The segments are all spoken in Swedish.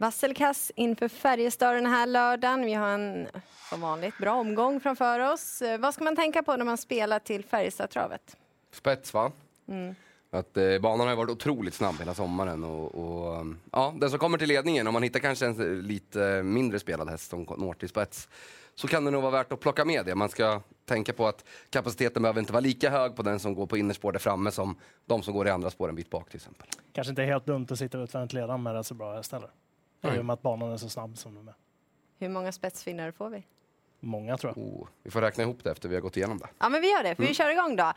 Vasselkass inför Färjestad den här lördagen. Vi har en som vanligt bra omgång framför oss. Vad ska man tänka på när man spelar till Färjestad-travet? Spets va? Mm. Att, eh, banan har varit otroligt snabb hela sommaren. Och, och, ja, den som kommer till ledningen, om man hittar kanske en lite mindre spelad häst som når till spets, så kan det nog vara värt att plocka med det. Man ska tänka på att kapaciteten behöver inte vara lika hög på den som går på innerspår där framme som de som går i andra spår en bit bak till exempel. Kanske inte helt dumt att sitta utvändigt ledaren med rätt så bra häst heller. Mm. I och med att banan är så snabb som den är. Hur många spetsfinnare får vi? Många tror jag. Oh, vi får räkna ihop det efter vi har gått igenom det. Ja, men vi gör det. För mm. Vi kör igång då.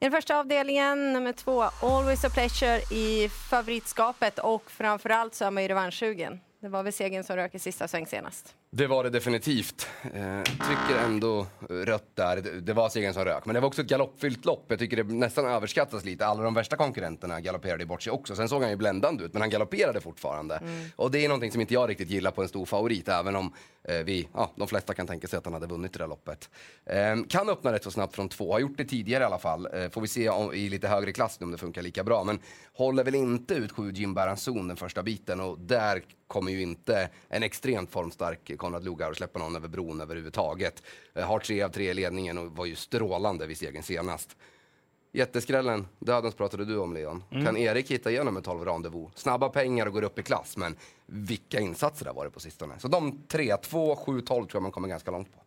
I den första avdelningen, nummer två, Always a pleasure i favoritskapet och framförallt så är man ju revanschsugen. Det var väl segern som rök i sista sväng senast. Det var det definitivt. Eh, tycker ändå rött där. Det, var segern som rök. Men det var också ett galoppfyllt lopp. Jag tycker det nästan överskattas lite. Alla de värsta konkurrenterna galopperade bort sig också. Sen såg han ju bländande ut, men han galopperade fortfarande. Mm. Och det är någonting som inte jag riktigt gillar på en stor favorit, även om eh, vi, ja, de flesta kan tänka sig att han hade vunnit det där loppet. Eh, kan öppna rätt så snabbt från två. Har gjort det tidigare i alla fall. Eh, får vi se om, i lite högre klass om det funkar lika bra. Men håller väl inte ut sju Jim Baranzon den första biten och där kommer ju inte en extremt formstark Konrad Lugauer släppa någon över bron överhuvudtaget. Eh, har tre av tre i ledningen och var ju strålande vid segern senast. Jätteskrällen, dödens pratade du om Leon. Mm. Kan Erik hitta igenom med 12 rendezvous? Snabba pengar och går upp i klass, men vilka insatser det har varit på sistone. Så de tre, 2, 7, 12 tror jag man kommer ganska långt på.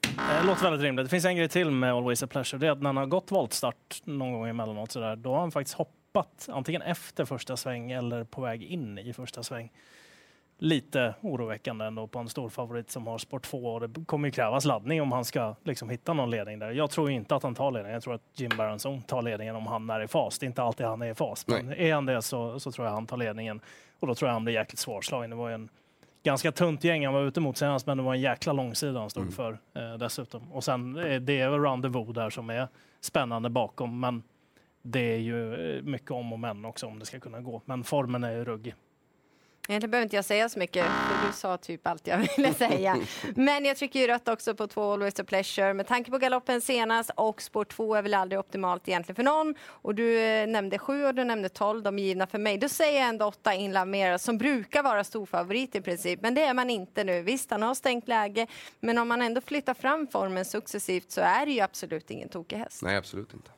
Det låter väldigt rimligt. Det finns en grej till med Always a Pleasure. Det är att när han har gått voltstart någon gång emellanåt så där, då har han faktiskt hoppat antingen efter första sväng eller på väg in i första sväng lite oroväckande ändå på en stor favorit som har sport 2 och det kommer ju krävas laddning om han ska liksom hitta någon ledning där. Jag tror inte att han tar ledningen. Jag tror att Jim Baranzon tar ledningen om han är i fas. Det är inte alltid han är i fas, men Nej. är han det så, så tror jag han tar ledningen och då tror jag han blir jäkligt svårslagen. Det var ju en ganska tunt gäng han var ute mot senast, men det var en jäkla långsida han stod mm. för eh, dessutom. Och sen eh, det är väl Rendezvous där som är spännande bakom, men det är ju eh, mycket om och men också om det ska kunna gå. Men formen är ju ruggig. Egentligen behöver inte jag säga så mycket, för du sa typ allt jag ville säga. Men jag trycker ju rött också på två Always a Pleasure. Med tanke på galoppen senast och spår två är väl aldrig optimalt egentligen för någon. Och du eh, nämnde sju och du nämnde tolv, de är givna för mig. Då säger jag ändå åtta Inla Mera som brukar vara storfavorit i princip. Men det är man inte nu. Visst, han har stängt läge, men om man ändå flyttar fram formen successivt så är det ju absolut ingen tokig häst. Nej, absolut inte.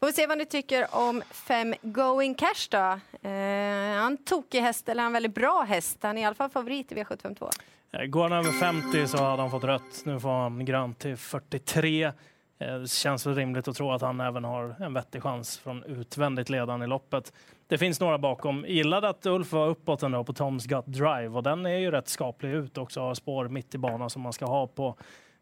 Får vi se vad ni tycker om fem Going Cash då. Eh, han tokig häst eller han väldigt bra häst? Han är i alla fall favorit i V752. Eh, går han över 50 så hade han fått rött. Nu får han grönt till 43. Eh, det känns väl rimligt att tro att han även har en vettig chans från utvändigt ledande i loppet. Det finns några bakom. Gillade att Ulf var uppåt ändå på Toms Gut Drive och den är ju rätt skaplig ut också. Har spår mitt i banan som man ska ha på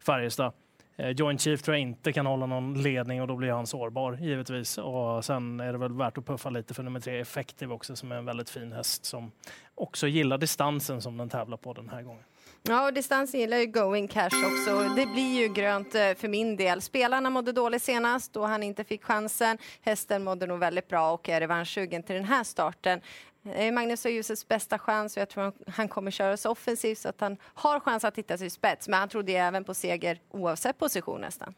Färjestad. Eh, Joint Chief tror jag inte kan hålla någon ledning och då blir han sårbar givetvis. Och sen är det väl värt att puffa lite för nummer tre Effective också som är en väldigt fin häst som också gillar distansen som den tävlar på den här gången. Ja, och distansen gillar ju Going Cash också. Det blir ju grönt eh, för min del. Spelarna mådde dåligt senast då han inte fick chansen. Hästen mådde nog väldigt bra och är revanschsugen till den här starten. Eh, Magnus har ljusets bästa chans och jag tror han kommer köra så offensivt så att han har chans att hitta sig spets. Men han trodde även på seger oavsett position nästan.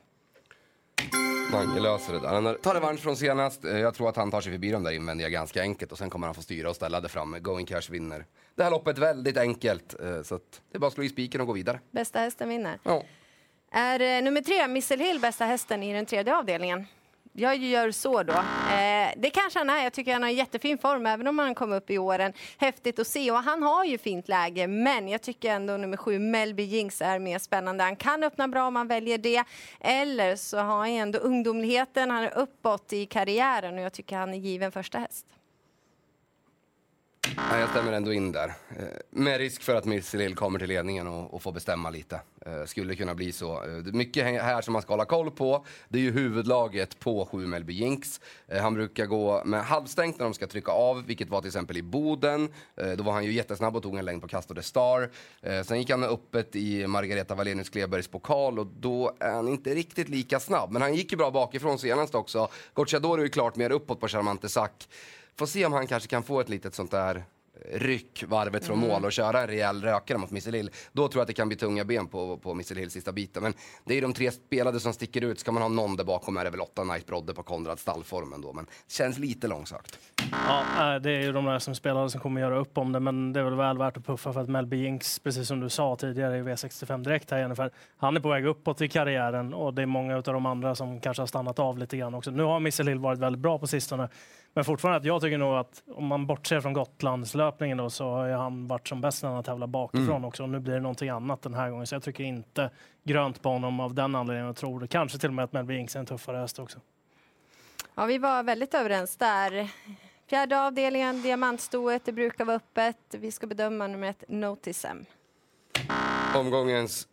Mange löser det där. Han tar revansch från senast. Eh, jag tror att han tar sig förbi de där invändiga ganska enkelt och sen kommer han få styra och ställa det fram. Going Cash vinner. Det här loppet väldigt enkelt eh, så det är bara att slå i spiken och gå vidare. Bästa hästen vinner. Ja. Är nummer tre, Missile Hill, bästa hästen i den tredje avdelningen? Jag gör så då. Eh, det kanske han är. Jag tycker han har en jättefin form även om han kom upp i åren. Häftigt att se och han har ju fint läge. Men jag tycker ändå nummer sju Melby Jinx är mer spännande. Han kan öppna bra om han väljer det. Eller så har han ändå ungdomligheten. Han är uppåt i karriären och jag tycker han är given första häst. Ja, jag stämmer ändå in där. Eh, med risk för att Missilil kommer till ledningen och, och får bestämma lite. Eh, skulle kunna bli så. Eh, mycket här som man ska hålla koll på. Det är ju huvudlaget på 7 Melby Jinx. Han brukar gå med halvstängt när de ska trycka av, vilket var till exempel i Boden. Då var han ju jättesnabb och tog en längd på Castor de Star. Sen gick han öppet i Margareta Wallenius Klebergs pokal och då är han inte riktigt lika snabb. Men han gick ju bra bakifrån senast också. Gocciadoro är ju klart mer uppåt på Charmante Sack. Får se om han kanske kan få ett litet sånt där ryck varvet från mål och köra en rejäl rökare mot Missile Hill. Då tror jag att det kan bli tunga ben på, på Missile Hill sista biten. Men det är de tre spelade som sticker ut. Ska man ha någon där bakom är det väl åtta Knight Brodde på Konrads stallform ändå. Men det känns lite långsökt. Ja, äh, det är ju de där som spelare som kommer göra upp om det, men det är väl väl värt att puffa för att Melby Jinks, precis som du sa tidigare i V65 direkt här Jennifer, han är på väg uppåt i karriären och det är många av de andra som kanske har stannat av lite grann också. Nu har Missile Hill varit väldigt bra på sistone, men fortfarande att jag tycker nog att om man bortser från Gotlandslöpningen då, så har han varit som bäst när han tävlar bakifrån mm. också. Och nu blir det någonting annat den här gången, så jag tycker inte grönt på honom av den anledningen. Jag tror det kanske till och med att Melby Jinks är en tuffare häst också. Ja, vi var väldigt överens där. Fjärde avdelningen, diamantstoet, det brukar vara öppet. Vi ska bedöma nummer ett, Notisem. Omgångens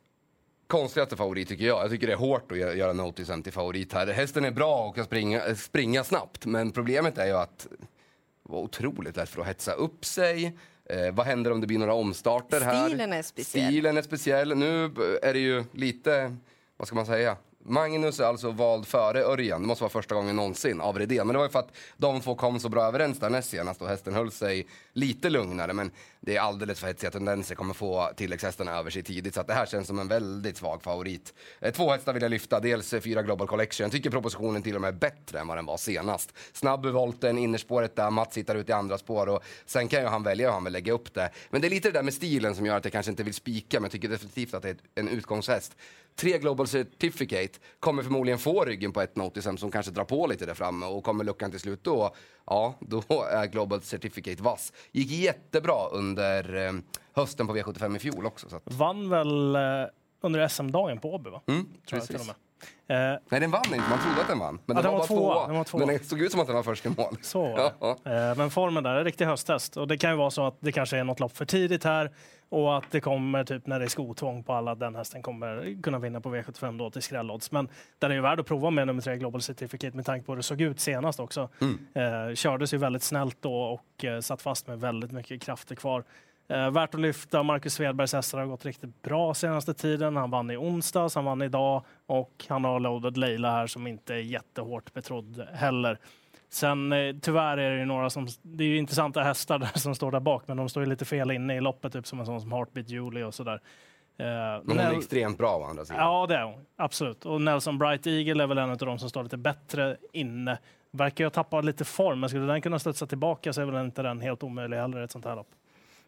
konstigaste favorit tycker jag. Jag tycker det är hårt att göra Notisem till favorit här. Hästen är bra och kan springa, springa snabbt, men problemet är ju att det var otroligt lätt för att hetsa upp sig. Eh, vad händer om det blir några omstarter här? Stilen är speciell. Stilen är speciell. Nu är det ju lite, vad ska man säga, Magnus är alltså vald före Örjan. Det måste vara första gången någonsin av Redén. Men det var ju för att de två kom så bra överens där näst senast och hästen höll sig lite lugnare. Men det är alldeles för hetsiga tendenser. Kommer få tilläggshästarna över sig tidigt. Så att det här känns som en väldigt svag favorit. Eh, två hästar vill jag lyfta. Dels eh, fyra Global Collection. Jag tycker propositionen till och med är bättre än vad den var senast. Snabb i volten, innerspåret där, Mats hittar ut i andra spår. Och sen kan ju han välja hur han vill lägga upp det. Men det är lite det där med stilen som gör att jag kanske inte vill spika. Men jag tycker definitivt att det är en utgångshäst tre Global Certificate kommer förmodligen få ryggen på ett Notisem som kanske drar på lite där framme och kommer luckan till slut då, ja, då är Global Certificate vass. Gick jättebra under eh, hösten på V75 i fjol också. Vann väl eh, under SM-dagen på Åby, va? Mm, precis. Eh, Nej, den vann inte. Man trodde att den vann. Men ja, den, var, var tvåa. Den var tvåa. Men det såg ut som att den var först i mål. Så ja. eh, Men formen där är riktig hösttest. Och det kan ju vara så att det kanske är något lopp för tidigt här och att det kommer typ när det är skotvång på alla, den hästen kommer kunna vinna på V75 då till skrälodds. Men den är ju värd att prova med nummer tre Global Certificate med tanke på hur det såg ut senast också. Mm. Eh, kördes ju väldigt snällt då och eh, satt fast med väldigt mycket krafter kvar. Eh, värt att lyfta, Marcus Svedbergs hästar har gått riktigt bra senaste tiden. Han vann i onsdags, han vann idag och han har loaded Leila här som inte är jättehårt betrodd heller. Sen eh, tyvärr är det ju några som, det är ju intressanta hästar där som står där bak, men de står ju lite fel inne i loppet, typ som en sån som Heartbeat Julie och sådär. Eh, men hon är extremt bra å andra sidan. Ja, det är hon. Absolut. Och Nelson Bright Eagle är väl en av de som står lite bättre inne. Verkar ju ha tappat lite form, men skulle den kunna studsa tillbaka så är väl inte den helt omöjlig heller i ett sånt här lopp.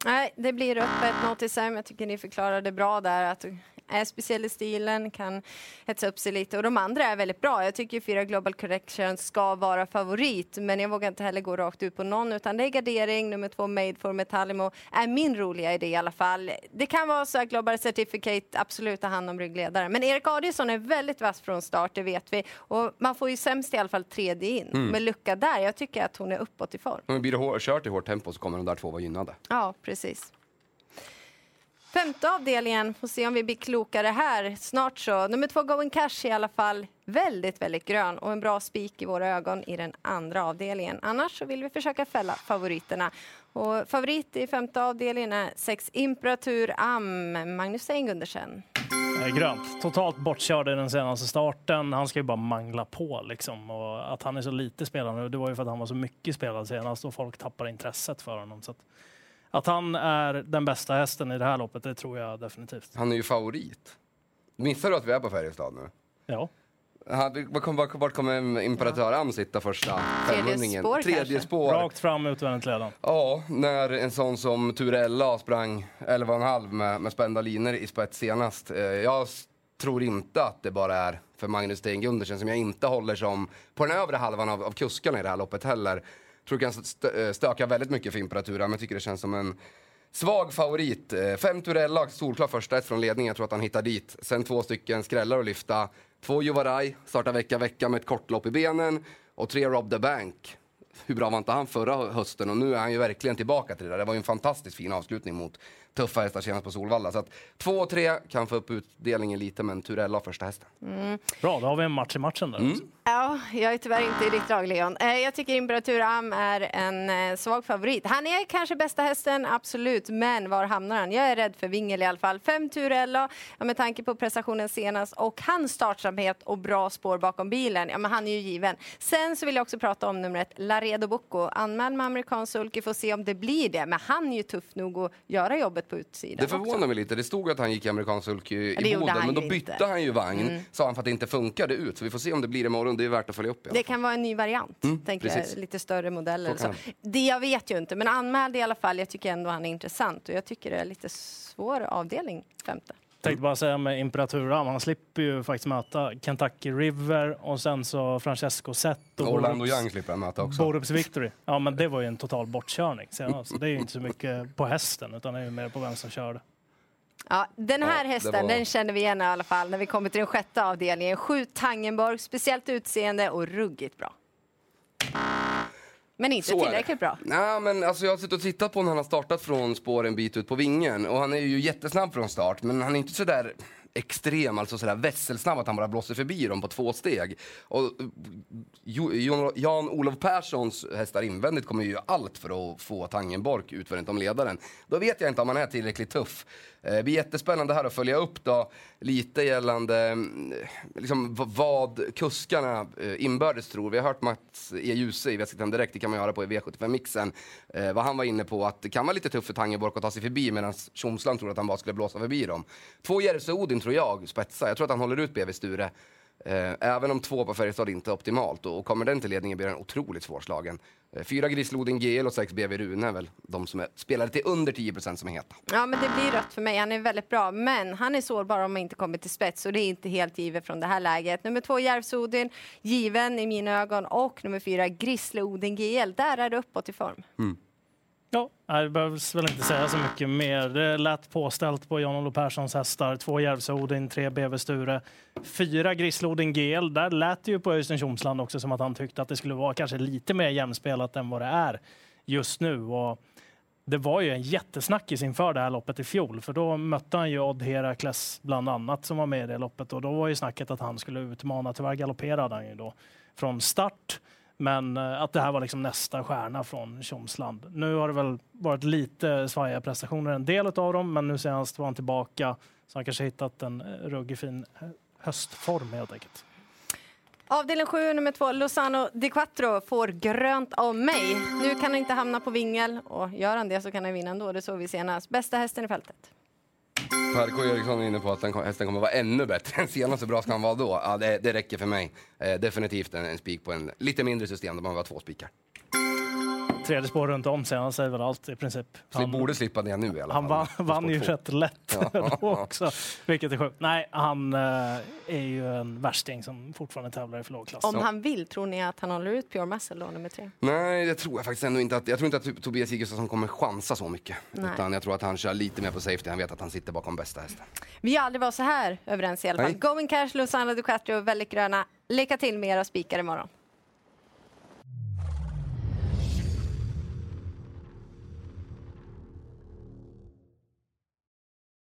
Nej, det blir öppet. Notisem, jag tycker ni förklarade bra där att är speciell i stilen, kan hetsa upp sig lite. Och de andra är väldigt bra. Jag tycker fyra Global Correction ska vara favorit, men jag vågar inte heller gå rakt ut på någon, utan det är gardering. Nummer två, Made for Metallimo, är min roliga idé i alla fall. Det kan vara så att Global Certificate absolut tar hand om ryggledaren, men Erik Adielsson är väldigt vass från start, det vet vi. Och man får ju sämst i alla fall tredje in, mm. med lucka där. Jag tycker att hon är uppåt i form. Men blir det kört i hårt tempo så kommer de där två vara gynnade. Ja, precis. Femte avdelningen, får se om vi blir klokare här snart så. Nummer två Going Cash i alla fall väldigt, väldigt grön och en bra spik i våra ögon i den andra avdelningen. Annars så vill vi försöka fälla favoriterna. Och favorit i femte avdelningen är sex Imperatur Am, Magnus Engundersen. Grönt. Totalt bortkörd i den senaste starten. Han ska ju bara mangla på liksom. Och att han är så lite spelad nu, det var ju för att han var så mycket spelad senast och folk tappar intresset för honom. Så att att han är den bästa hästen i det här loppet, det tror jag definitivt. Han är ju favorit. Missar du att vi är på Färjestad nu? Ja. Vart kommer, Imperatör Am sitta första femhundringen? Tredje spår Tredje spår. Rakt fram utvändigt ledan. Ja, när en sån som Turella sprang 11,5 med, med spända linor i spets senast. Eh, jag tror inte att det bara är för Magnus Sten Gundersen som jag inte håller som på den övre halvan av, av kuskarna i det här loppet heller tror det kan eh, stöka väldigt mycket för Imperatura, men jag tycker det känns som en svag favorit. Eh, fem Turella, solklar första ett från ledningen. Jag tror att han hittar dit. Sen två stycken skrällar att lyfta. Två Juvaraj, startar vecka vecka med ett kortlopp i benen. Och tre Rob the Bank. Hur bra var inte han förra hösten? Och nu är han ju verkligen tillbaka till det där. Det var ju en fantastiskt fin avslutning mot tuffa hästar senast på Solvalla. Så att två och tre kan få upp utdelningen lite, men Turella första hästen. Bra, då har vi en match i matchen där. också. Ja, jag är tyvärr inte i ditt lag, Leon. Eh, Jag tycker Imperatur Am är en eh, svag favorit. Han är kanske bästa hästen, absolut, men var hamnar han? Jag är rädd för Wingel i alla fall. Fem Turella, ja, med tanke på prestationen senast och hans startsamhet och bra spår bakom bilen, ja men han är ju given. Sen så vill jag också prata om numret Laredo Bocco. Anmäld med amerikansk sulky, får se om det blir det, men han är ju tuff nog att göra jobbet på utsidan Det förvånar också. mig lite. Det stod att han gick i amerikansk sulky det i Boden, men då bytte inte. han ju vagn, sa han, för att det inte funkade ut. Så vi får se om det blir imorgon. Det är värt att följa upp Det kan vara en ny variant, tänker precis. jag, lite större modeller. Så Så Det jag vet ju inte, men anmäld i alla fall. Jag tycker ändå han är intressant och jag tycker det är lite svår avdelning, femte. Tänkte bara säga med Imperatura, han slipper ju faktiskt möta Kentucky River och sen så Francesco Zet och Orlando Borups- Young slipper han möta också. Borups Victory. Ja, men det var ju en total bortkörning senast. Så det är ju inte så mycket på hästen utan det är ju mer på vem som körde. Ja, den här Ja, hästen var- den känner vi igen i alla fall när vi kommer till den sjätte avdelningen. Sju Tangenborg, speciellt utseende och ruggigt bra. Men inte Så tillräckligt bra. Nej, men alltså jag har suttit och tittat på när han har startat från spår en bit ut på vingen och han är ju jättesnabb från start men han är inte sådär extrem, alltså sådär vässelsnabb att han bara blåser förbi dem på två steg. Och Jan-Olof Perssons hästar invändigt kommer ju göra allt för att få Tangenborg utvändigt om ledaren. Då vet jag inte om han är tillräckligt tuff. Eh, det blir jättespännande här att följa upp då lite gällande mm, liksom, vad kuskarna eh, inbördes tror. Vi har hört Mats E. Djuse i V65 Direkt, det kan man höra på i V75-mixen, eh, vad han var inne på att det kan vara lite tufft för Tangenborg att ta sig förbi medan Tjomsland tror att han bara skulle blåsa förbi dem. Två Järvsö Odin tror jag spetsar, jag tror att han håller ut BV Sture. Eh, även om två på Färjestad inte är optimalt och, kommer den till ledningen blir den otroligt svårslagen. Eh, fyra Grislodin GL och sex BV Rune är väl de som är spelare till under 10% som är heta. Ja, men det blir rött för mig. Han är väldigt bra, men han är sårbar om han inte kommer till spets och det är inte helt givet från det här läget. Nummer två, Järvsodin, given i mina ögon och nummer fyra, Grisle Odin GL. Där är det uppåt i form. Ja, det behövs väl inte säga så mycket mer. Det lät påställt på Jan-Olof Perssons hästar. Två Järvsö Odin, tre BV Sture, fyra Grislodin GL. Där lät det ju på Öystein Tjomsland också som att han tyckte att det skulle vara kanske lite mer jämspelat än vad det är just nu. Och det var ju en jättesnackis inför det här loppet i fjol, för då mötte han ju Odd Herakles bland annat som var med i det loppet och då var ju snacket att han skulle utmana. Tyvärr galopperade han ju då från start. Men eh, att det här var liksom nästa stjärna från Tjomsland. Nu har det väl varit lite svajiga prestationer, en del av dem, men nu senast var han tillbaka. Så han kanske hittat en eh, ruggig fin eh, höstform helt enkelt. Avdelning 7, nummer två, Lozano Di Quattro får grönt av mig. Nu kan han inte hamna på vingel och gör han det så kan han vinna ändå. Det såg vi senast. Bästa hästen i fältet. Per K Eriksson är inne på att den, hästen kommer vara ännu bättre än senast. Hur bra ska han vara då? Ja, det, det räcker för mig. Eh, definitivt en, en spik på en lite mindre system där man vill ha två spikar. Tredje spår runt om senast säger väl allt i princip. Så vi borde slippa det nu i alla Han fall. vann, vann ju två. rätt lätt då också, vilket är sjukt. Nej, han eh, är ju en värsting som fortfarande tävlar i för låg klass. Om han vill, tror ni att han håller ut Pure Muscle då, nummer tre? Nej, det tror jag faktiskt ändå inte. Att, jag tror inte att Tob- Tobias Sigurdsson kommer chansa så mycket. Nej. Utan jag tror att han kör lite mer på safety. Han vet att han sitter bakom bästa hästen. Vi har aldrig varit så här överens i alla fall. Nej. Going Cash, Di Quattro, väldigt gröna. Lycka till med era spikar imorgon.